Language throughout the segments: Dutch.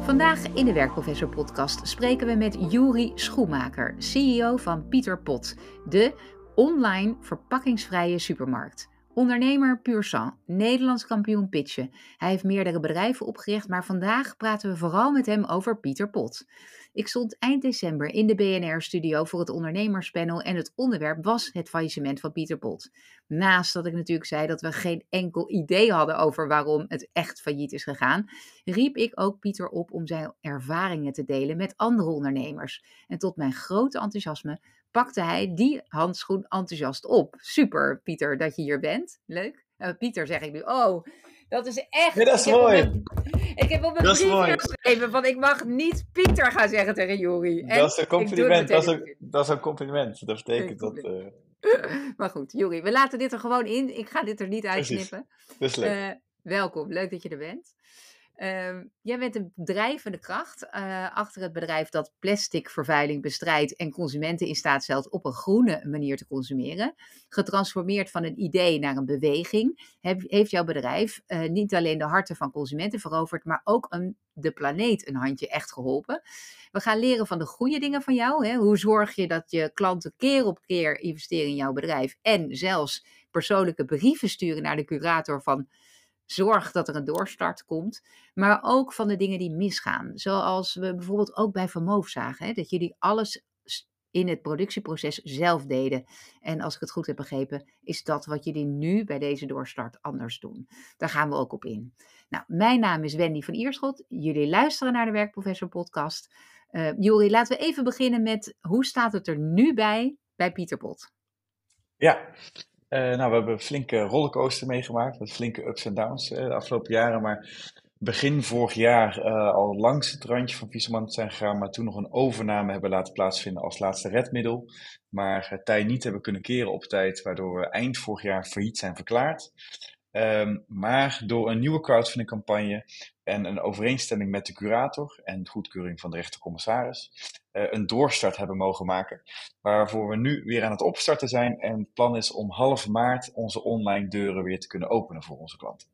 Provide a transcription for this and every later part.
Vandaag in de Werkprofessor podcast spreken we met Juri Schoenmaker, CEO van Pieter Pot, de online verpakkingsvrije supermarkt. Ondernemer Pur Sang, Nederlands kampioen pitchen. Hij heeft meerdere bedrijven opgericht, maar vandaag praten we vooral met hem over Pieter Pot. Ik stond eind december in de BNR-studio voor het ondernemerspanel en het onderwerp was het faillissement van Pieter Pot. Naast dat ik natuurlijk zei dat we geen enkel idee hadden over waarom het echt failliet is gegaan, riep ik ook Pieter op om zijn ervaringen te delen met andere ondernemers. En tot mijn grote enthousiasme pakte hij die handschoen enthousiast op. Super, Pieter, dat je hier bent. Leuk. Uh, Pieter, zeg ik nu. Oh, dat is echt. Ja, dat is mooi. ik heb op mijn brief geschreven van ik mag niet Pieter gaan zeggen tegen Jori. Dat is een compliment. Dat is een, dat is een compliment. Dat betekent dat. Uh... maar goed, Jori, we laten dit er gewoon in. Ik ga dit er niet uitsnippen. Dat is leuk. Uh, welkom, leuk dat je er bent. Uh, jij bent een drijvende kracht uh, achter het bedrijf dat plasticvervuiling bestrijdt en consumenten in staat stelt op een groene manier te consumeren. Getransformeerd van een idee naar een beweging, heb, heeft jouw bedrijf uh, niet alleen de harten van consumenten veroverd, maar ook een, de planeet een handje echt geholpen. We gaan leren van de goede dingen van jou. Hè? Hoe zorg je dat je klanten keer op keer investeren in jouw bedrijf en zelfs persoonlijke brieven sturen naar de curator van zorg dat er een doorstart komt, maar ook van de dingen die misgaan. Zoals we bijvoorbeeld ook bij Vermoof zagen, hè, dat jullie alles in het productieproces zelf deden. En als ik het goed heb begrepen, is dat wat jullie nu bij deze doorstart anders doen. Daar gaan we ook op in. Nou, mijn naam is Wendy van Ierschot. Jullie luisteren naar de Werkprofessor podcast. Uh, laten we even beginnen met hoe staat het er nu bij bij Pieter Pot? Ja, uh, nou, we hebben flinke rollercoaster meegemaakt, met flinke ups en downs uh, de afgelopen jaren. Maar begin vorig jaar uh, al langs het randje van Viesman zijn gegaan, maar toen nog een overname hebben laten plaatsvinden als laatste redmiddel. Maar tij niet hebben kunnen keren op tijd, waardoor we eind vorig jaar failliet zijn verklaard. Um, maar door een nieuwe crowdfunding campagne en een overeenstemming met de curator en goedkeuring van de rechtercommissaris uh, een doorstart hebben mogen maken. Waarvoor we nu weer aan het opstarten zijn. En het plan is om half maart onze online deuren weer te kunnen openen voor onze klanten.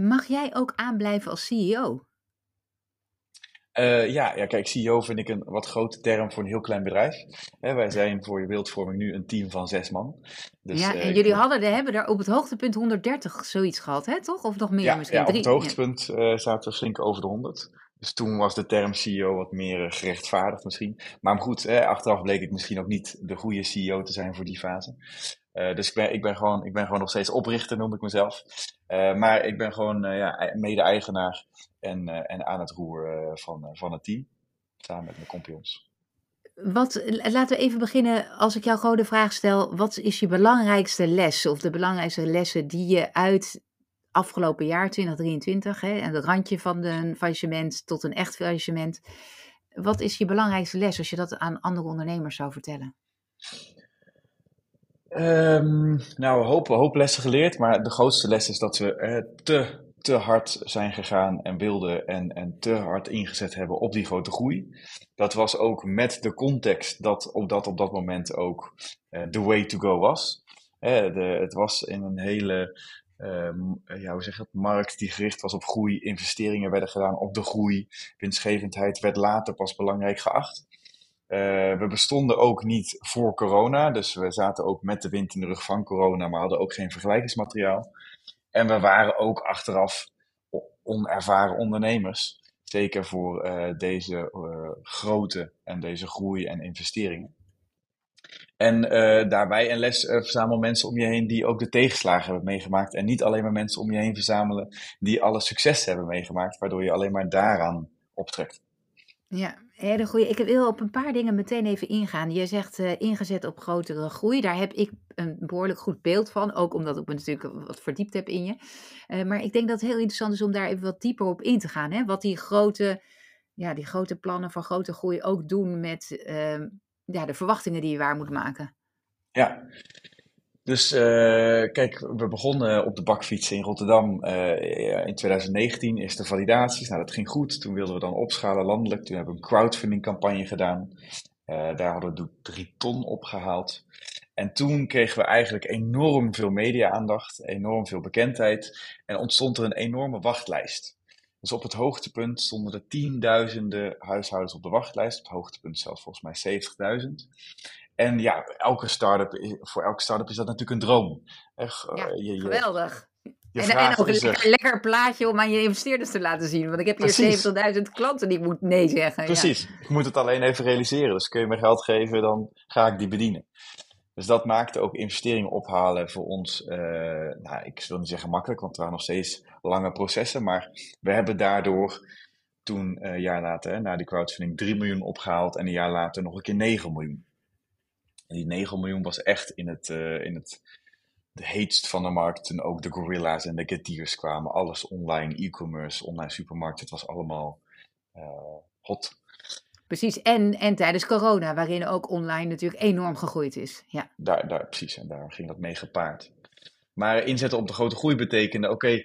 Mag jij ook aanblijven als CEO? Uh, ja, ja, kijk, CEO vind ik een wat grote term voor een heel klein bedrijf. wij zijn voor je beeldvorming nu een team van zes man. Dus, ja, en uh, jullie hadden, de, hebben er op het hoogtepunt 130 zoiets gehad, hè, toch? Of nog meer ja, misschien? Ja, op het hoogtepunt uh, zaten we flink over de 100. Dus toen was de term CEO wat meer gerechtvaardigd misschien. Maar goed, achteraf bleek ik misschien ook niet de goede CEO te zijn voor die fase. Dus ik ben, ik, ben gewoon, ik ben gewoon nog steeds oprichter, noem ik mezelf. Uh, maar ik ben gewoon uh, ja, mede-eigenaar en, en aan het roer van, van het team. Samen met mijn compagnons. Wat, laten we even beginnen, als ik jou gewoon de vraag stel, wat is je belangrijkste les of de belangrijkste lessen die je uit afgelopen jaar, 2023, hè, en het randje van een faillissement tot een echt faillissement, wat is je belangrijkste les als je dat aan andere ondernemers zou vertellen? Um, nou, hoop, hoop lessen geleerd, maar de grootste les is dat we eh, te, te hard zijn gegaan en wilden en, en te hard ingezet hebben op die grote groei. Dat was ook met de context dat op dat, op dat moment ook uh, the way to go was. Eh, de, het was in een hele uh, ja, hoe zeg het, markt die gericht was op groei, investeringen werden gedaan op de groei, winstgevendheid werd later pas belangrijk geacht. Uh, we bestonden ook niet voor corona, dus we zaten ook met de wind in de rug van corona, maar hadden ook geen vergelijkingsmateriaal. En we waren ook achteraf onervaren ondernemers, zeker voor uh, deze uh, grootte en deze groei en investeringen. En daarbij een les verzamel mensen om je heen die ook de tegenslagen hebben meegemaakt. En niet alleen maar mensen om je heen verzamelen die alle succes hebben meegemaakt, waardoor je alleen maar daaraan optrekt. Ja, hele goede. Ik wil op een paar dingen meteen even ingaan. Je zegt uh, ingezet op grotere groei. Daar heb ik een behoorlijk goed beeld van. Ook omdat ik me natuurlijk wat verdiept heb in je. Uh, maar ik denk dat het heel interessant is om daar even wat dieper op in te gaan. Hè? Wat die grote, ja, die grote plannen van grote groei ook doen met uh, ja, de verwachtingen die je waar moet maken. Ja, dus uh, kijk, we begonnen op de bakfiets in Rotterdam uh, in 2019, eerste validaties. Nou, dat ging goed. Toen wilden we dan opschalen landelijk. Toen hebben we een crowdfunding campagne gedaan. Uh, daar hadden we drie ton opgehaald. En toen kregen we eigenlijk enorm veel media-aandacht, enorm veel bekendheid en ontstond er een enorme wachtlijst. Dus op het hoogtepunt stonden er tienduizenden huishoudens op de wachtlijst. Op het hoogtepunt zelfs volgens mij 70.000. En ja, elke start-up, voor elke start-up is dat natuurlijk een droom. Echt, ja, eh, je, je, geweldig. en, en, ook een lekker, plaatje om aan je investeerders te laten zien. Want ik heb hier 70.000 klanten die ik moet nee zeggen. Precies, ik moet het alleen even realiseren. Dus kun je me geld geven, dan ga ik die bedienen. Dus dat maakte ook investeringen ophalen voor ons, uh, nou, ik wil niet zeggen makkelijk, want het waren nog steeds lange processen. Maar we hebben daardoor toen een jaar later, na die crowdfunding, 3 miljoen opgehaald en een jaar later nog een keer 9 miljoen. En die 9 miljoen was echt in het, uh, in het de heetst van de markt. Toen ook de Gorilla's en de Getiers kwamen. Alles online, e-commerce, online supermarkt. Het was allemaal uh, hot. Precies, en, en tijdens corona, waarin ook online natuurlijk enorm gegroeid is. Ja. Daar, daar, precies, en daar ging dat mee gepaard. Maar inzetten op de grote groei betekende, oké,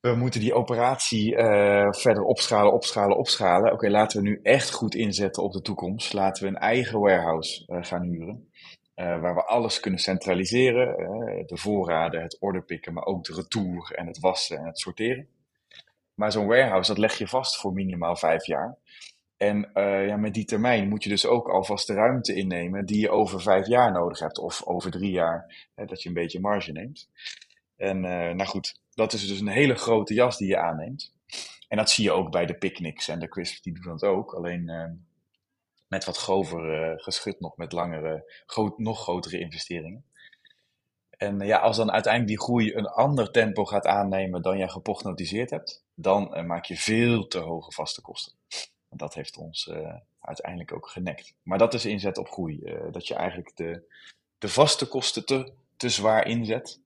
we moeten die operatie uh, verder opschalen, opschalen, opschalen. Oké, laten we nu echt goed inzetten op de toekomst. Laten we een eigen warehouse uh, gaan huren. Uh, waar we alles kunnen centraliseren. de voorraden, het orderpikken, maar ook de retour en het wassen en het sorteren. Maar zo'n warehouse, dat leg je vast voor minimaal vijf jaar. En ja, met die termijn moet je dus ook alvast de ruimte innemen die je over vijf jaar nodig hebt. Of over drie jaar, dat je een beetje marge neemt. En nou goed, dat is dus een hele grote jas die je aanneemt. En dat zie je ook bij de picnics en de crisps, die doen dat ook. Alleen uh, met wat grover geschud nog, met langere, groot, nog grotere investeringen. En ja, als dan uiteindelijk die groei een ander tempo gaat aannemen dan je geprognotiseerd hebt, dan maak je veel te hoge vaste kosten dat heeft ons uh, uiteindelijk ook genekt. Maar dat is inzet op groei. Uh, dat je eigenlijk de, de vaste kosten te, te zwaar inzet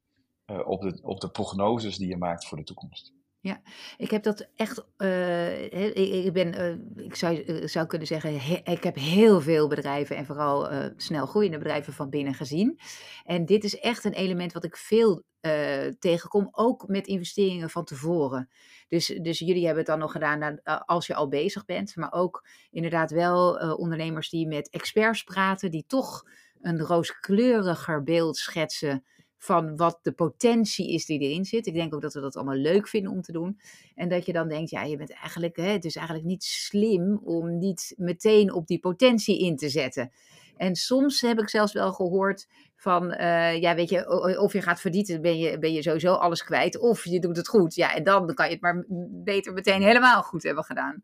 uh, op, de, op de prognoses die je maakt voor de toekomst. Ja, ik heb dat echt. Uh, ik, ben, uh, ik zou, zou kunnen zeggen, ik heb heel veel bedrijven en vooral uh, snel groeiende bedrijven van binnen gezien. En dit is echt een element wat ik veel tegenkom, ook met investeringen van tevoren. Dus, dus jullie hebben het dan nog gedaan als je al bezig bent, maar ook inderdaad wel ondernemers die met experts praten, die toch een rooskleuriger beeld schetsen van wat de potentie is die erin zit. Ik denk ook dat we dat allemaal leuk vinden om te doen. En dat je dan denkt, ja, je bent eigenlijk, hè, het is eigenlijk niet slim om niet meteen op die potentie in te zetten. En soms heb ik zelfs wel gehoord van, uh, ja, weet je, of je gaat verdienen, ben je, ben je sowieso alles kwijt. Of je doet het goed. Ja, en dan kan je het maar beter meteen helemaal goed hebben gedaan.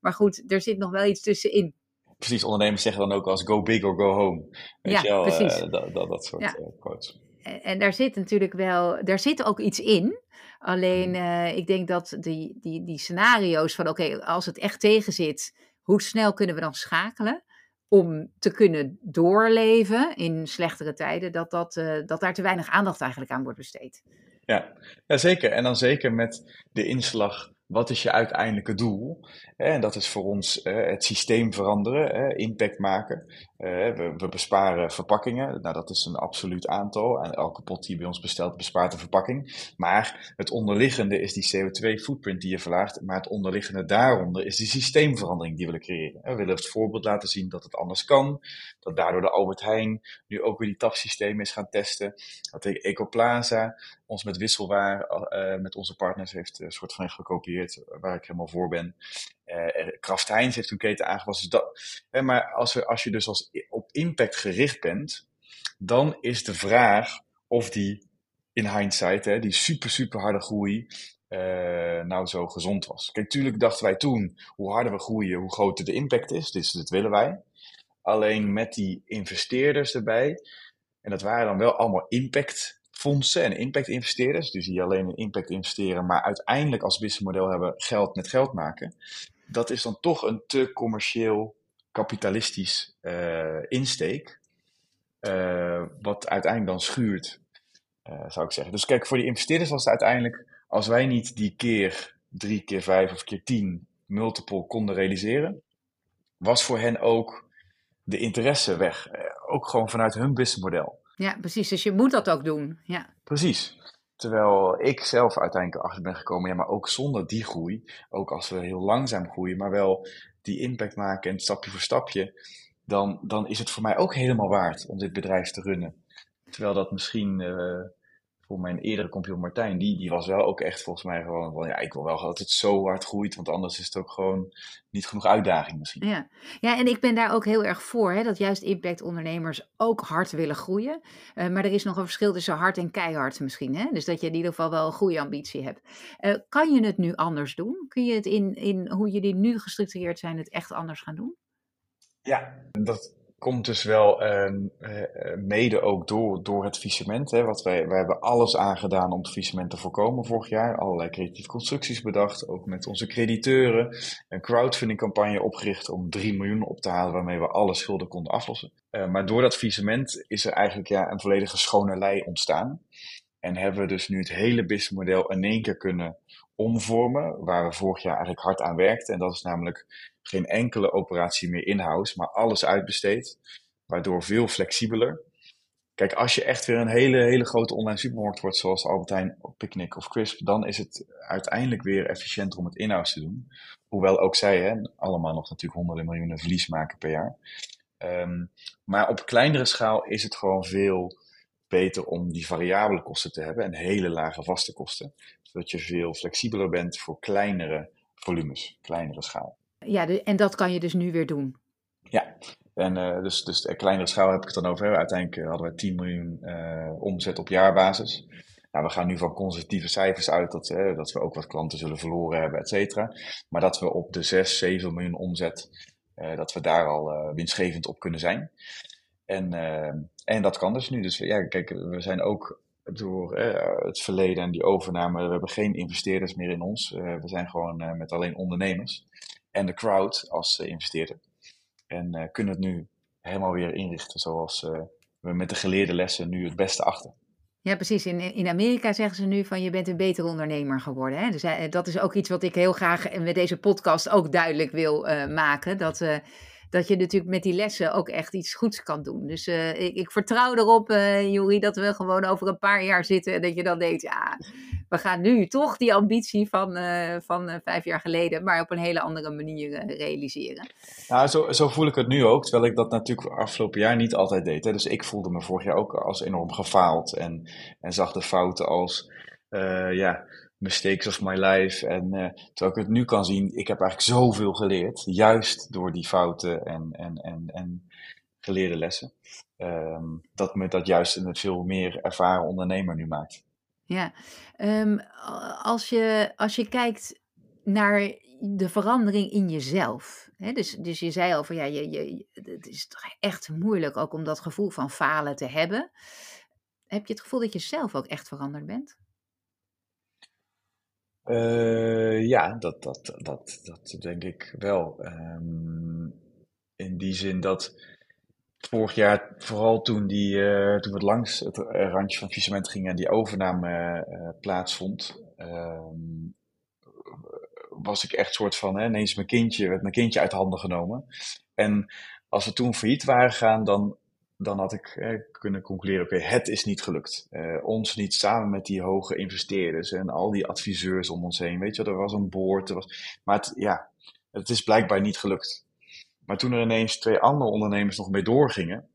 Maar goed, er zit nog wel iets tussenin. Precies, ondernemers zeggen dan ook als go big or go home. Weet ja, je wel, precies. Uh, dat, dat, dat soort ja. uh, quotes en daar zit natuurlijk wel, daar zit ook iets in. Alleen uh, ik denk dat die, die, die scenario's van oké, als het echt tegen zit, hoe snel kunnen we dan schakelen? Om te kunnen doorleven in slechtere tijden, dat, dat, uh, dat daar te weinig aandacht eigenlijk aan wordt besteed. Ja. ja, zeker. En dan zeker met de inslag wat is je uiteindelijke doel? En dat is voor ons het systeem veranderen, impact maken. We, we besparen verpakkingen. Nou, dat is een absoluut aantal. En elke pot die bij ons bestelt, bespaart een verpakking. Maar het onderliggende is die CO2-footprint die je verlaagt. Maar het onderliggende daaronder is die systeemverandering die we willen creëren. We willen het voorbeeld laten zien dat het anders kan. Dat daardoor de Albert Heijn nu ook weer die tapsysteem is gaan testen. Dat de Ecoplaza ons met wisselwaar, met onze partners heeft een soort van gekopieerd waar ik helemaal voor ben. Uh, Kraft Heinz heeft een keten aangepast. Dus dat, hè, maar als, we, als je dus als, op impact gericht bent, dan is de vraag of die in hindsight, hè, die super, super harde groei, uh, nou zo gezond was. Kijk, tuurlijk dachten wij toen, hoe harder we groeien, hoe groter de impact is. Dus dat willen wij. Alleen met die investeerders erbij, en dat waren dan wel allemaal impact fondsen en impact investeerders, dus die alleen in impact investeren, maar uiteindelijk als businessmodel hebben geld met geld maken, dat is dan toch een te commercieel kapitalistisch uh, insteek, uh, wat uiteindelijk dan schuurt, uh, zou ik zeggen. Dus kijk, voor die investeerders was het uiteindelijk, als wij niet die keer drie keer vijf of keer tien multiple konden realiseren, was voor hen ook de interesse weg. ook gewoon vanuit hun businessmodel. Ja, precies. Dus je moet dat ook doen. Ja. Precies. Terwijl ik zelf uiteindelijk achter ben gekomen, ja, maar ook zonder die groei, ook als we heel langzaam groeien, maar wel die impact maken en stapje voor stapje, dan, dan is het voor mij ook helemaal waard om dit bedrijf te runnen. Terwijl dat misschien voor mijn eerdere compagnon Martijn, die, die was wel ook echt volgens mij gewoon van ja, ik wil wel dat het zo hard groeit, want anders is het ook gewoon niet genoeg uitdaging misschien. Ja, ja en ik ben daar ook heel erg voor, hè, dat juist impactondernemers ook hard willen groeien. Uh, maar er is nog een verschil tussen hard en keihard misschien, hè? dus dat je in ieder geval wel een goede ambitie hebt. Uh, kan je het nu anders doen? Kun je het in, in hoe jullie nu gestructureerd zijn, het echt anders gaan doen? Ja, dat, komt dus wel ehm, eh, eh, mede ook door, door het faillissement. Hè, wat wij, wij hebben alles aangedaan om het faillissement te voorkomen vorig jaar. Allerlei creatieve constructies bedacht, ook met onze crediteuren. Een crowdfunding campagne opgericht om 3 miljoen op te halen waarmee we alle schulden konden aflossen. Uh, maar door dat faillissement is er eigenlijk ja, een volledige schone lei ontstaan. En hebben we dus nu het hele businessmodel in één keer kunnen omvormen, waar we vorig jaar eigenlijk hard aan werkten. En dat is namelijk geen enkele operatie meer in-house, maar alles uitbesteed, waardoor veel flexibeler. Kijk, als je echt weer een hele, hele grote online supermarkt wordt, zoals Albertijn, Picnic of Crisp, dan is het uiteindelijk weer efficiënter om het in-house te doen. Hoewel ook zij hè, allemaal nog natuurlijk honderden miljoenen verlies maken per jaar. Um, maar op kleinere schaal is het gewoon veel beter om die variabele kosten te hebben en hele lage vaste kosten. Zodat je veel flexibeler bent voor kleinere volumes, kleinere schaal. Ja, en dat kan je dus nu weer doen. Ja, en uh, dus, dus de kleinere schaal heb ik het dan over. Uiteindelijk eh, hadden we 10 miljoen uh, omzet op jaarbasis. Nou, we gaan nu van conservatieve cijfers uit dat, uh, dat we ook wat klanten zullen verloren hebben, et cetera. Maar dat we op de 6, 7 miljoen omzet, dat we daar al winstgevend op kunnen zijn. En, en dat kan dus nu. Dus ja, kijk, we zijn ook door het verleden en die overname, we hebben geen investeerders meer in ons. we zijn gewoon met alleen ondernemers en de crowd als uh, investeerder. En uh, kunnen het nu helemaal weer inrichten zoals uh, we met de geleerde lessen nu het beste achter. Ja, precies. In, in Amerika zeggen ze nu van je bent een betere ondernemer geworden. Hè? Dus dat is ook iets wat ik heel graag met deze podcast ook duidelijk wil maken. Dat dat je natuurlijk met die lessen ook echt iets goeds kan doen. Dus ik, ik, vertrouw erop, Juri, dat we gewoon over een paar jaar zitten en dat je dan denkt, ja, we gaan nu toch die ambitie van, uh, van vijf jaar geleden, maar op een hele andere manier realiseren. Nou, zo, zo, voel ik het nu ook, terwijl ik dat natuurlijk afgelopen jaar niet altijd deed. Hè. Dus ik voelde me vorig jaar ook als enorm gefaald en, en zag de fouten als, ja mistakes of my life. En terwijl ik het nu kan zien, ik heb eigenlijk zoveel geleerd. Juist door die fouten en, en, en, en geleerde lessen. Um, dat me dat juist een veel meer ervaren ondernemer nu maakt. Ja, um, als, je, als je kijkt naar de verandering in jezelf. Hè? Dus, dus je zei al van ja, je, je, het is toch echt moeilijk ook om dat gevoel van falen te hebben. Heb je het gevoel dat je zelf ook echt veranderd bent? Uh, ja, dat, dat, dat, dat denk ik wel. Um, in die zin dat vorig jaar, vooral toen, die, uh, toen we langs het randje van faillissement gingen en die overname uh, plaatsvond, um, was ik echt soort van, hè, ineens mijn kindje, werd mijn kindje uit handen genomen. En als we toen failliet waren gegaan, dan dan had ik eh, kunnen concluderen, oké, het is niet gelukt. Ons niet samen met die hoge investeerders en al die adviseurs om ons heen. Weet je, er was een board. Er was, maar ja, het is blijkbaar niet gelukt. Maar toen er ineens twee andere ondernemers nog mee doorgingen,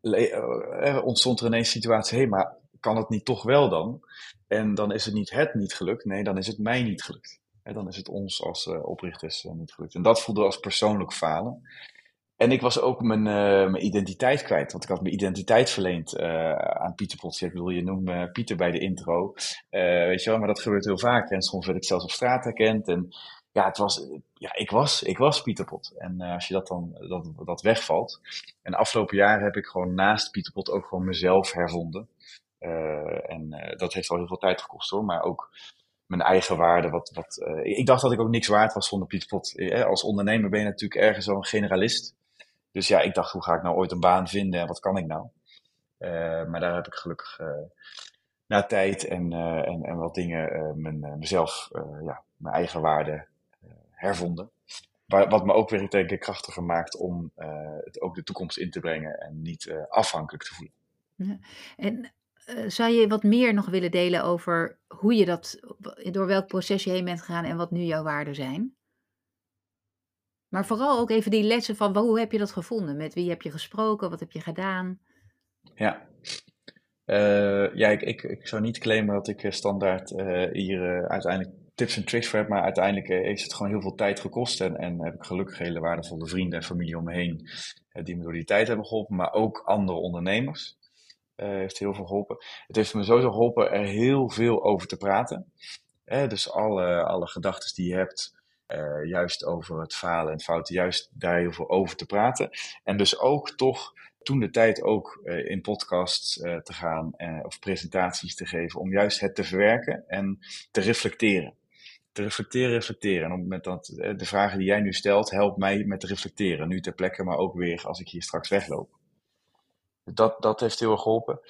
uh, ontstond er ineens een situatie, hé, hey, maar kan het niet toch wel dan? En dan is het niet het niet gelukt, nee, dan is het mij niet gelukt. En dan is het ons als oprichters niet gelukt. En dat voelde als persoonlijk falen. En ik was ook mijn, mijn identiteit kwijt. Want ik had mijn identiteit verleend aan Pieter Potts. ik bedoel, je noemt Pieter bij de intro. Weet je wel, maar dat gebeurt heel vaak. En soms werd ik zelfs op straat herkend. En ja, het was, ja ik, was, ik was Pieter Pot. En als je dat dan dat, dat wegvalt. En afgelopen jaar heb ik gewoon naast Pieter Pot ook gewoon mezelf hervonden. en dat heeft al heel veel tijd gekost hoor. Maar ook mijn eigen waarde. Wat, wat, ik dacht dat ik ook niks waard was zonder Pieter Pot. als ondernemer ben je natuurlijk ergens een generalist. Dus ja, ik dacht, hoe ga ik nou ooit een baan vinden en wat kan ik nou? Maar daar heb ik gelukkig na tijd en, en, en wat dingen mijn, mezelf, ja, mijn eigen waarde hervonden. Wat me ook weer denk ik krachtiger maakt om het ook de toekomst in te brengen en niet afhankelijk te voelen. Ja. En zou je wat meer nog willen delen over hoe je dat, door welk proces je heen bent gegaan en wat nu jouw waarden zijn? Maar vooral ook even die lessen van hoe heb je dat gevonden? Met wie heb je gesproken? Wat heb je gedaan? Ja, uh, ja ik, ik, ik, zou niet claimen dat ik standaard uh, hier uiteindelijk tips en tricks voor heb, maar uiteindelijk heeft het gewoon heel veel tijd gekost. En, en heb ik gelukkig hele waardevolle vrienden en familie om me heen die me door die tijd hebben geholpen, maar ook andere ondernemers. Uh, heeft heel veel geholpen. Het heeft me sowieso geholpen er heel veel over te praten. dus alle, alle gedachten die je hebt, juist over het falen en fouten, juist daar heel veel over te praten. En dus ook toch toen de tijd ook in podcasts te gaan of presentaties te geven, om juist het te verwerken en te reflecteren. Te reflecteren, reflecteren. En op het moment dat de vragen die jij nu stelt, helpt mij met te reflecteren. Nu ter plekke, maar ook weer als ik hier straks wegloop. Dat, dat heeft heel erg geholpen.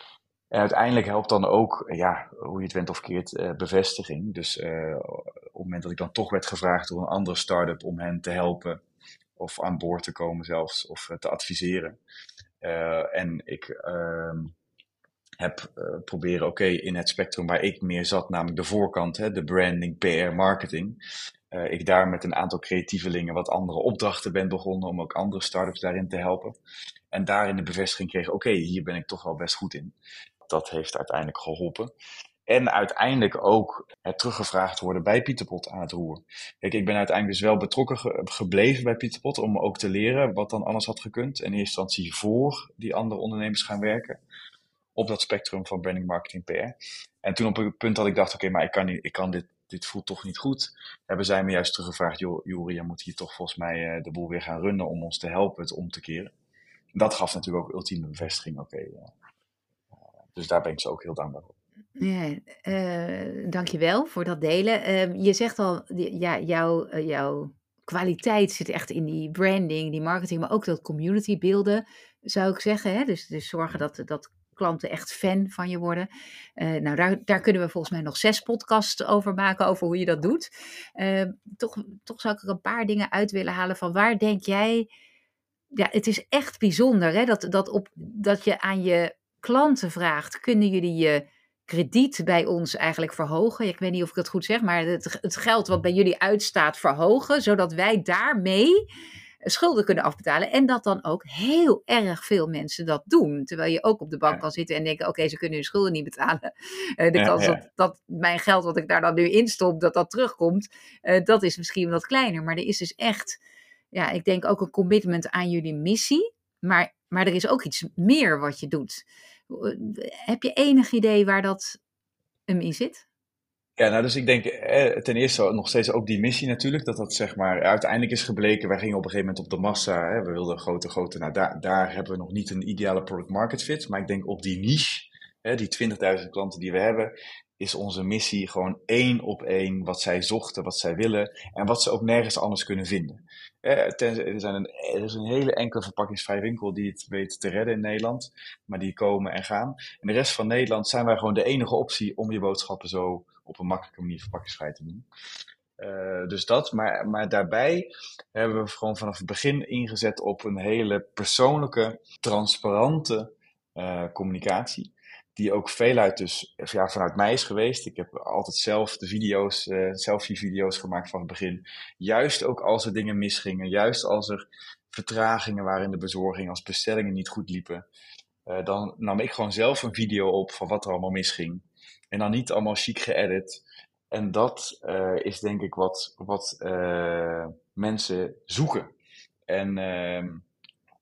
En uiteindelijk helpt dan ook, ja, hoe je het went of keert, uh, bevestiging. Dus uh, op het moment dat ik dan toch werd gevraagd door een andere start-up om hen te helpen, of aan boord te komen zelfs, of te adviseren. en ik ehm, heb proberen, oké, in het spectrum waar ik meer zat, namelijk de voorkant, hè, de branding, PR, marketing. ik daar met een aantal creatievelingen wat andere opdrachten ben begonnen om ook andere start-ups daarin te helpen. En daarin de bevestiging kreeg, oké, hier ben ik toch wel best goed in. Dat heeft uiteindelijk geholpen. En uiteindelijk ook het teruggevraagd worden bij Pieterpot aan het roer. Kijk, ik ben uiteindelijk dus wel betrokken gebleven bij Pieterpot om ook te leren wat dan anders had gekund. In eerste instantie voor die andere ondernemers gaan werken. Op dat spectrum van branding, marketing, PR. En toen op een punt dat ik dacht, oké, maar ik kan, niet, ik kan dit, dit voelt toch niet goed. Hebben zij me juist teruggevraagd, joh, Juri, je moet hier toch volgens mij uh, de boel weer gaan runnen om ons te helpen het om te keren dat gaf natuurlijk ook ultieme bevestiging. Oké, okay, uh, dus daar ben ik ze ook heel dankbaar voor. Ja, uh, dankjewel voor dat delen. Uh, je zegt al, ja, jouw, jouw kwaliteit zit echt in die branding, die marketing, maar ook dat community beelden, zou ik zeggen. Hè? Dus, dus zorgen dat, dat klanten echt fan van je worden. nou, daar, daar kunnen we volgens mij nog zes podcasts over maken, over hoe je dat doet. toch, toch zou ik er een paar dingen uit willen halen van waar denk jij ja, het is echt bijzonder hè, dat, dat, op, dat je aan je klanten vraagt: kunnen jullie je krediet bij ons eigenlijk verhogen? Ik weet niet of ik het goed zeg, maar het, het geld wat bij jullie uitstaat verhogen, zodat wij daarmee schulden kunnen afbetalen. En dat dan ook heel erg veel mensen dat doen. Terwijl je ook op de bank kan zitten en denken: oké, ze kunnen hun schulden niet betalen. Uh, de kans Dat, dat mijn geld wat ik daar dan nu instop, dat dat terugkomt, uh, dat is misschien wat kleiner. Maar er is dus echt ja, ik denk ook een commitment aan jullie missie. Maar, maar er is ook iets meer wat je doet. Heb je enig idee waar dat hem in zit? Ja, nou dus ik denk eh, ten eerste nog steeds ook die missie natuurlijk. Dat dat zeg maar uiteindelijk is gebleken. Wij gingen op een gegeven moment op de massa. Hè, we wilden grote, grote. Nou daar, daar hebben we nog niet een ideale product market fit. Maar ik denk op die niche, hè, die 20.000 klanten die we hebben. Is onze missie gewoon één op één wat zij zochten, wat zij willen. En wat ze ook nergens anders kunnen vinden. Eh, er, zijn er is een hele enkele verpakkingsvrij winkel die het weet te redden in Nederland. Maar die komen en gaan. In de rest van Nederland zijn wij gewoon de enige optie om je boodschappen zo op een makkelijke manier verpakkingsvrij te doen. Uh, dus dat, maar, maar daarbij hebben we gewoon vanaf het begin ingezet op een hele persoonlijke, transparante uh, communicatie die ook veeluit dus ja, vanuit mij is geweest. Ik heb altijd zelf de video's, uh, selfie-video's gemaakt van het begin. Juist ook als er dingen misgingen, juist als er vertragingen waren in de bezorging, als bestellingen niet goed liepen. Dan nam ik gewoon zelf een video op van wat er allemaal misging. En dan niet allemaal chic geëdit. En dat uh, is denk ik wat, wat mensen zoeken. En ehm,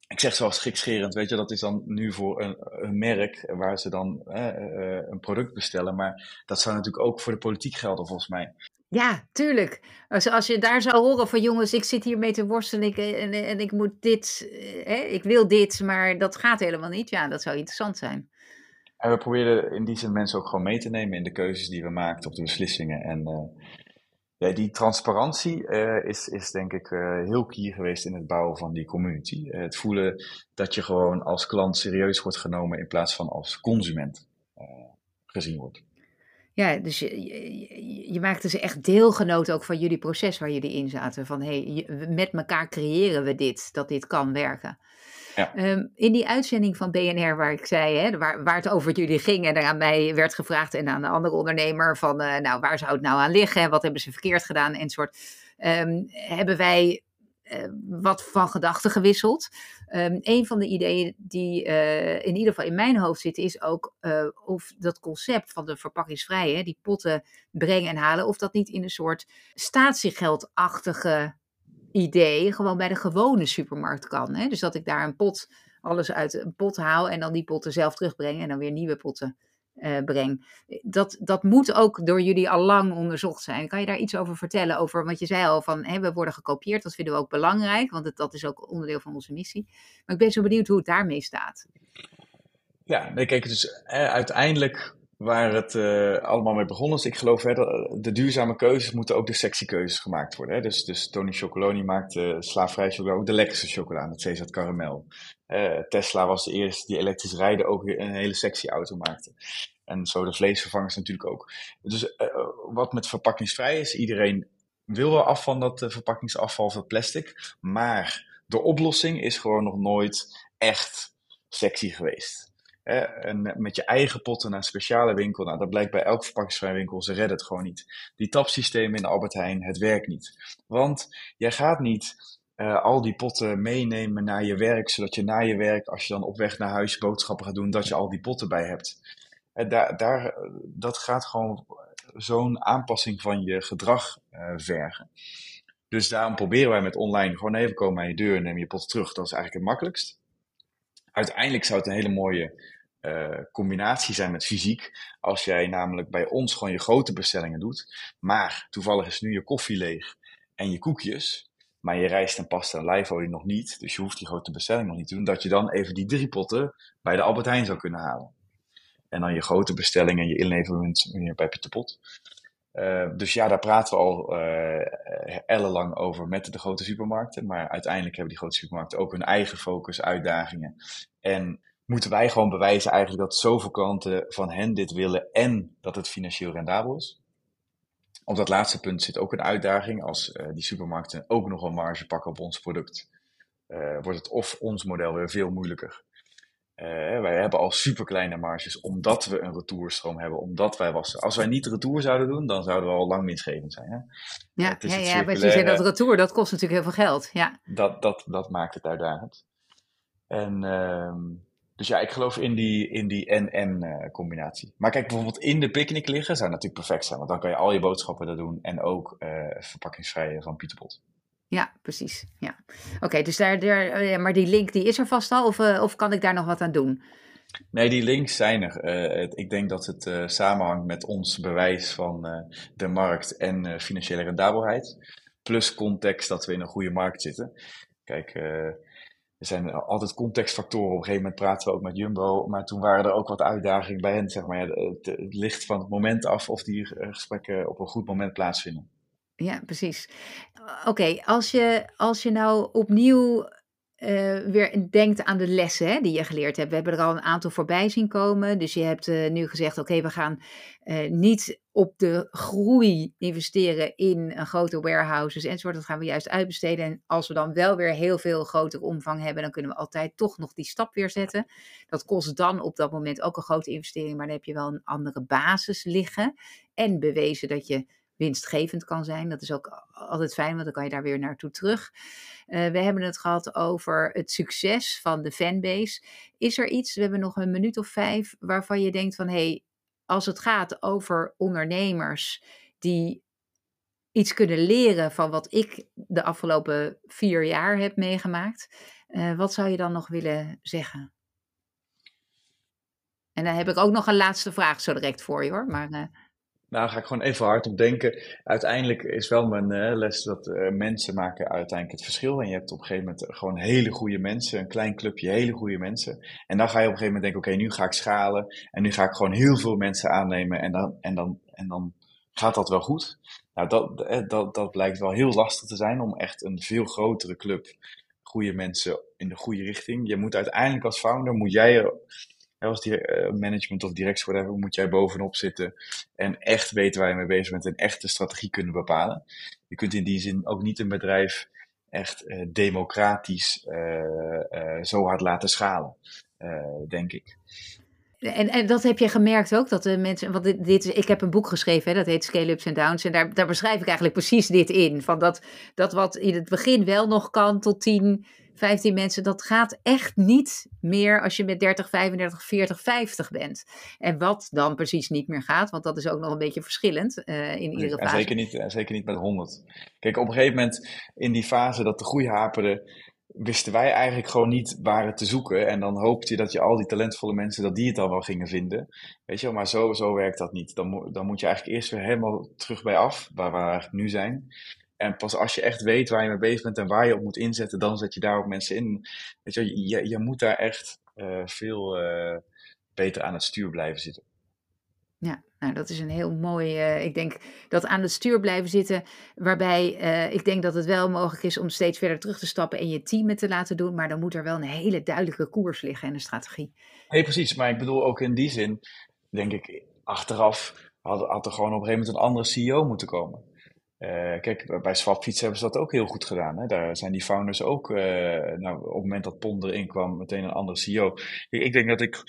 ik zeg zoals gekscherend, weet je, dat is dan nu voor een, een merk waar ze dan eh, een product bestellen. Maar dat zou natuurlijk ook voor de politiek gelden, volgens mij. Ja, tuurlijk. Als, je daar zou horen van jongens, ik zit hier mee te worstelen ik, en, en ik moet dit, eh, ik wil dit, maar dat gaat helemaal niet. Ja, dat zou interessant zijn. En we proberen in die zin mensen ook gewoon mee te nemen in de keuzes die we maken, op de beslissingen. En uh, ja, die transparantie uh, is, is denk ik uh, heel key geweest in het bouwen van die community. Het voelen dat je gewoon als klant serieus wordt genomen in plaats van als consument gezien wordt. Ja, dus je, je, je, maakte ze echt deelgenoot ook van jullie proces waar jullie in zaten. Van hé, hey, met elkaar creëren we dit, dat dit kan werken. Ehm, in die uitzending van BNR waar ik zei, hè, waar, waar het over jullie ging en er aan mij werd gevraagd en aan de andere ondernemer van, uh, nou waar zou het nou aan liggen, wat hebben ze verkeerd gedaan en soort, um, hebben wij wat van gedachten gewisseld. Um, een van de ideeën die in ieder geval in mijn hoofd zitten, is ook of dat concept van de verpakkingsvrije, die potten brengen en halen, of dat niet in een soort statiegeldachtige idee gewoon bij de gewone supermarkt kan. Hè? Dus dat ik daar een pot, alles uit een pot haal en dan die potten zelf terugbreng en dan weer nieuwe potten uh, breng. Dat, dat moet ook door jullie al lang onderzocht zijn. Kan je daar iets over vertellen? Over wat je zei al van hè, we worden gekopieerd. Dat vinden we ook belangrijk, want dat is ook onderdeel van onze missie. Maar ik ben zo benieuwd hoe het daarmee staat. Ja, nee, kijk, dus uiteindelijk waar het uh, allemaal mee begonnen is. Ik geloof hè, dat de duurzame keuzes moeten ook de sexy keuzes gemaakt worden. Hè. Dus, dus Tony Chocoloni maakte uh, slaafvrij chocola ook de lekkerste chocola met Cesar Caramel. Uh, Tesla was de eerste die elektrisch rijden ook een hele sexy auto maakte. En zo de vleesvervangers natuurlijk ook. Dus wat met verpakkingsvrij is, iedereen wil wel af van dat verpakkingsafval van plastic. Maar de oplossing is gewoon nog nooit echt sexy geweest en met je eigen potten naar een speciale winkel. Nou, dat blijkt bij elk verpakkingsvrij winkel. Ze redden het gewoon niet. Die tapsystemen in de Albert Heijn, het werkt niet. Want jij gaat niet uh, al die potten meenemen naar je werk, zodat je na je werk, als je dan op weg naar huis boodschappen gaat doen, dat je al die potten bij hebt. Uh, daar, daar, dat gaat gewoon zo'n aanpassing van je gedrag uh, vergen. Dus daarom proberen wij met online gewoon even komen aan je deur en neem je potten terug. Dat is eigenlijk het makkelijkst. Uiteindelijk zou het een hele mooie uh, combinatie zijn met fysiek. Als jij namelijk bij ons gewoon je grote bestellingen doet, maar toevallig is nu je koffie leeg en je koekjes, maar je rijst en pasta en lijfolie nog niet, dus je hoeft die grote bestelling nog niet te doen, dat je dan even die drie potten bij de Albert Heijn zou kunnen halen. En dan je grote bestellingen en je weer bij Pieter Pot. Uh, dus ja, daar praten we al uh, ellenlang over met de grote supermarkten. Maar uiteindelijk hebben die grote supermarkten ook hun eigen focus, uitdagingen. En moeten wij gewoon bewijzen eigenlijk dat zoveel klanten van hen dit willen en dat het financieel rendabel is. Op dat laatste punt zit ook een uitdaging. Als uh, die supermarkten ook nog een marge pakken op ons product, uh, wordt het of ons model weer veel moeilijker. Uh, wij hebben al superkleine marges omdat we een retourstroom hebben, omdat wij wassen. Als wij niet retour zouden doen, dan zouden we al lang winstgevend zijn. Hè? Ja, ja, ja maar je zei dat retour, dat kost natuurlijk heel veel geld. Ja. Dat, dat, dat maakt het uitdagend. En ehm, dus ja, ik geloof in die, in die en-en uh, combinatie. Maar kijk, bijvoorbeeld in de picknick liggen zou natuurlijk perfect zijn. Want dan kan je al je boodschappen daar doen. En ook uh, verpakkingsvrije van Pieterbot. Ja, precies. Ja. Oké, dus daar, daar, uh, maar die link die is er vast al? Of, of kan ik daar nog wat aan doen? Nee, die links zijn er. ik denk dat het samenhangt met ons bewijs van de markt en financiële rendabelheid. Plus context dat we in een goede markt zitten. Kijk, er zijn altijd contextfactoren. Op een gegeven moment praten we ook met Jumbo. Maar toen waren er ook wat uitdagingen bij hen. Zeg maar. Het, het ligt van het moment af of die gesprekken op een goed moment plaatsvinden. Ja, precies. Oké, als, je, als je nou opnieuw uh, weer denkt aan de lessen hè, die je geleerd hebt. We hebben er al een aantal voorbij zien komen. Dus je hebt uh, nu gezegd: oké, we gaan uh, niet op de groei investeren in grote warehouses enzovoort. Dat gaan we juist uitbesteden. En als we dan wel weer heel veel grotere omvang hebben, dan kunnen we altijd toch nog die stap weer zetten. Dat kost dan op dat moment ook een grote investering, maar dan heb je wel een andere basis liggen. En bewezen dat je winstgevend kan zijn. Dat is ook altijd fijn, want dan kan je daar weer naartoe terug. Uh, we hebben het gehad over het succes van de fanbase. Is er iets, we hebben nog een minuut of vijf, waarvan je denkt van hé, hey, als het gaat over ondernemers die iets kunnen leren van wat ik de afgelopen vier jaar heb meegemaakt, uh, wat zou je dan nog willen zeggen? En dan heb ik ook nog een laatste vraag zo direct voor je hoor. Maar, uh, nou, ga ik gewoon even hard op denken. Uiteindelijk is wel mijn uh, les dat uh, mensen maken uiteindelijk het verschil. En je hebt op een gegeven moment gewoon hele goede mensen, een klein clubje hele goede mensen. En dan ga je op een gegeven moment denken, oké, nu ga ik schalen. En nu ga ik gewoon heel veel mensen aannemen en dan, en dan, en dan gaat dat wel goed. Nou, dat, eh, dat, dat blijkt wel heel lastig te zijn om echt een veel grotere club, goede mensen in de goede richting. Je moet uiteindelijk als founder, moet jij als die, uh, management of directie, whatever, moet jij bovenop zitten en echt weten waar je mee bezig bent en echt de strategie kunnen bepalen. Je kunt in die zin ook niet een bedrijf echt uh, democratisch uh, zo hard laten schalen, denk ik. En, en dat heb je gemerkt ook, dat de mensen, want dit, dit ik heb een boek geschreven, hè, dat heet Scale Ups and Downs, en daar, daar beschrijf ik eigenlijk precies dit in, van dat, dat wat in het begin wel nog kan tot 10, 15 mensen, dat gaat echt niet meer als je met 30, 35, 40, 50 bent. En wat dan precies niet meer gaat, want dat is ook nog een beetje verschillend uh, in iedere fase. En zeker niet, zeker niet met 100. Kijk, op een gegeven moment in die fase dat de groei haperde, wisten wij eigenlijk gewoon niet waar het te zoeken. En dan hoopte je dat je al die talentvolle mensen, dat die het dan wel gingen vinden. Weet je wel, maar zo, zo werkt dat niet. Dan, dan moet je eigenlijk eerst weer helemaal terug bij af, waar we eigenlijk nu zijn. En pas als je echt weet waar je mee bezig bent en waar je op moet inzetten, dan zet je daar ook mensen in. Weet je, je, je moet daar echt uh, veel uh, beter aan het stuur blijven zitten. Ja, nou dat is een heel mooi. Uh, ik denk dat aan het stuur blijven zitten, waarbij uh, ik denk dat het wel mogelijk is om steeds verder terug te stappen en je team te laten doen, maar dan moet er wel een hele duidelijke koers liggen en een strategie. Nee, precies. Maar ik bedoel ook in die zin, denk ik, achteraf had, had er gewoon op een gegeven moment een andere CEO moeten komen. Uh, kijk, bij Swapfiets hebben ze dat ook heel goed gedaan. Hè? Daar zijn die founders ook, nou, op het moment dat Ponder erin kwam, meteen een andere CEO. Ik, ik denk dat ik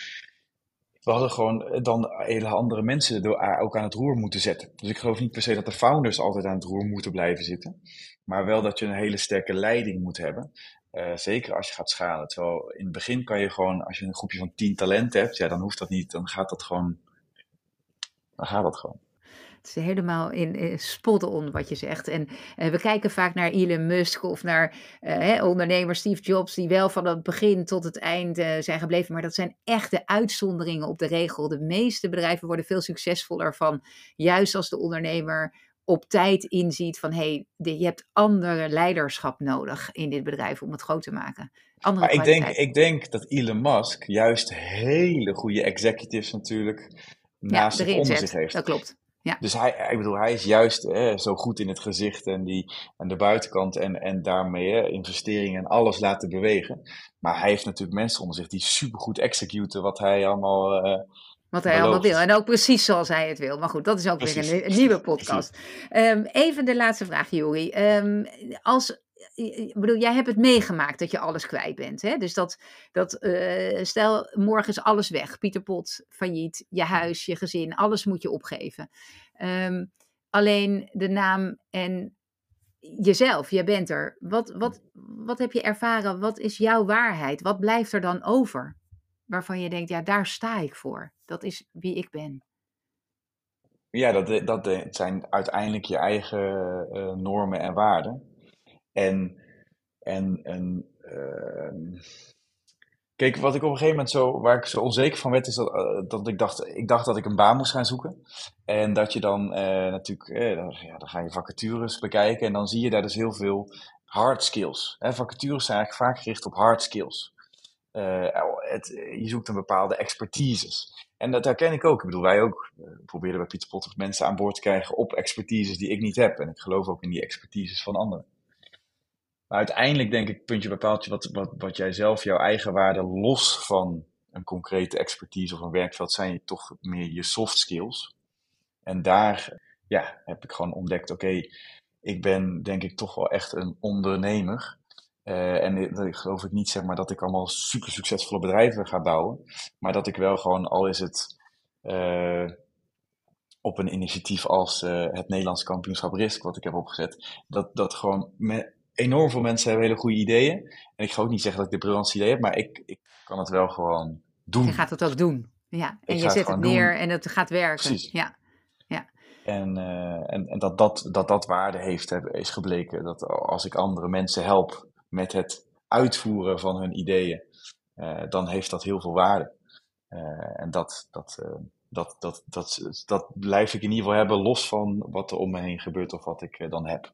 we hadden gewoon eh, dan hele andere mensen ook aan het roer moeten zetten. Dus ik geloof niet per se dat de founders altijd aan het roer moeten blijven zitten. Maar wel dat je een hele sterke leiding moet hebben. Zeker als je gaat schalen. Terwijl in het begin kan je gewoon, als je een groepje van tien talenten hebt, ja, dan hoeft dat niet. Dan gaat dat gewoon. Dan gaat dat gewoon. Het is helemaal in, in spot on wat je zegt. En uh, we kijken vaak naar Elon Musk of naar hè, ondernemer Steve Jobs, die wel van het begin tot het eind zijn gebleven. Maar dat zijn echte uitzonderingen op de regel. De meeste bedrijven worden veel succesvoller van, juist als de ondernemer op tijd inziet van hé, hey, je hebt andere leiderschap nodig in dit bedrijf om het groot te maken. Andere maar ik denk, ik denk dat Elon Musk juist hele goede executives natuurlijk naast ja, zich onder zich heeft. Dat klopt. Ja. Dus hij, ik bedoel, hij is juist hè, zo goed in het gezicht en, die, en de buitenkant en, en daarmee hè, investeringen en alles laten bewegen. Maar hij heeft natuurlijk mensen onder zich die supergoed executen wat hij allemaal. Uh, wat hij allemaal wil. En ook precies zoals hij het wil. Maar goed, dat is ook weer een, een, nieuwe podcast. Um, even de laatste vraag, Juri. Um, als ik bedoel, jij hebt het meegemaakt dat je alles kwijt bent. Hè? Dus dat, dat uh, stel, morgen is alles weg. Pieter Pot, failliet, je huis, je gezin, alles moet je opgeven. Um, alleen de naam en jezelf, jij bent er. Wat, wat, wat heb je ervaren? Wat is jouw waarheid? Wat blijft er dan over? Waarvan je denkt, ja, daar sta ik voor. Dat is wie ik ben. Ja, dat, dat zijn uiteindelijk je eigen uh, normen en waarden. En, en, en uh, kijk, wat ik op een gegeven moment zo, waar ik zo onzeker van werd, is dat, uh, dat ik dacht, ik dacht dat ik een baan moest gaan zoeken. En dat je dan uh, natuurlijk, dan, ja, dan ga je vacatures bekijken en dan zie je daar dus heel veel hard skills. Hè? Vacatures zijn eigenlijk vaak gericht op hard skills. Het, je zoekt een bepaalde expertises. En dat herken ik ook. Ik bedoel, wij ook uh, proberen bij Pieter Potter mensen aan boord te krijgen op expertises die ik niet heb. En ik geloof ook in die expertises van anderen. Maar uiteindelijk denk ik, puntje bepaald, wat, wat, wat jij zelf, jouw eigen waarde, los van een concrete expertise of een werkveld, zijn je toch meer je soft skills. En daar ja, heb ik gewoon ontdekt, oké, ik ben denk ik toch wel echt een ondernemer. Uh, en ik geloof ik niet zeg maar dat ik allemaal super succesvolle bedrijven ga bouwen. Maar dat ik wel gewoon, al is het uh, op een initiatief als uh, het Nederlands kampioenschap Risk, wat ik heb opgezet, dat, dat gewoon met enorm veel mensen hebben hele goede ideeën. En ik ga ook niet zeggen dat ik de briljantste idee heb, maar ik, ik kan het wel gewoon doen. Je gaat het ook doen. Ja, en je zet het, neer en het gaat werken. Precies. Ja. ja. En, uh, en, en dat, dat, dat dat waarde heeft, is gebleken. Dat als ik andere mensen help met het uitvoeren van hun ideeën, uh, dan heeft dat heel veel waarde. Uh, en dat, dat, dat, dat, dat, dat blijf ik in ieder geval hebben, los van wat er om me heen gebeurt of wat ik dan heb.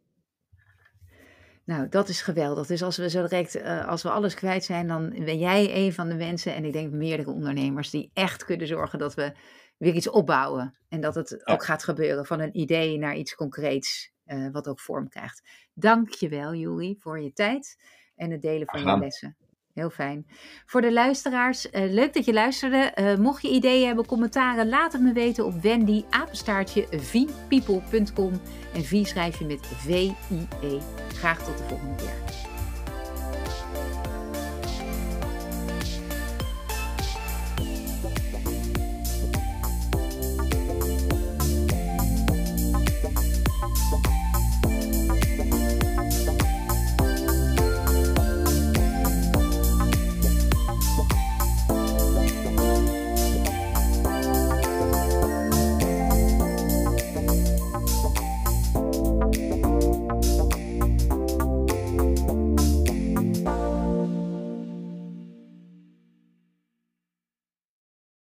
Nou, dat is geweldig. Dus als we zo direct, uh, als we alles kwijt zijn, dan ben jij een van de mensen, en ik denk meerdere ondernemers, die echt kunnen zorgen dat we weer iets opbouwen. En dat het ook gaat gebeuren van een idee naar iets concreets, uh, wat ook vorm krijgt. Dank je wel, Juri, voor je tijd en het delen van je lessen. Heel fijn. Voor de luisteraars, uh, leuk dat je luisterde. Uh, mocht je ideeën hebben, commentaren, laat het me weten op Wendy. En V schrijf je met V-I-E. Graag tot de volgende keer.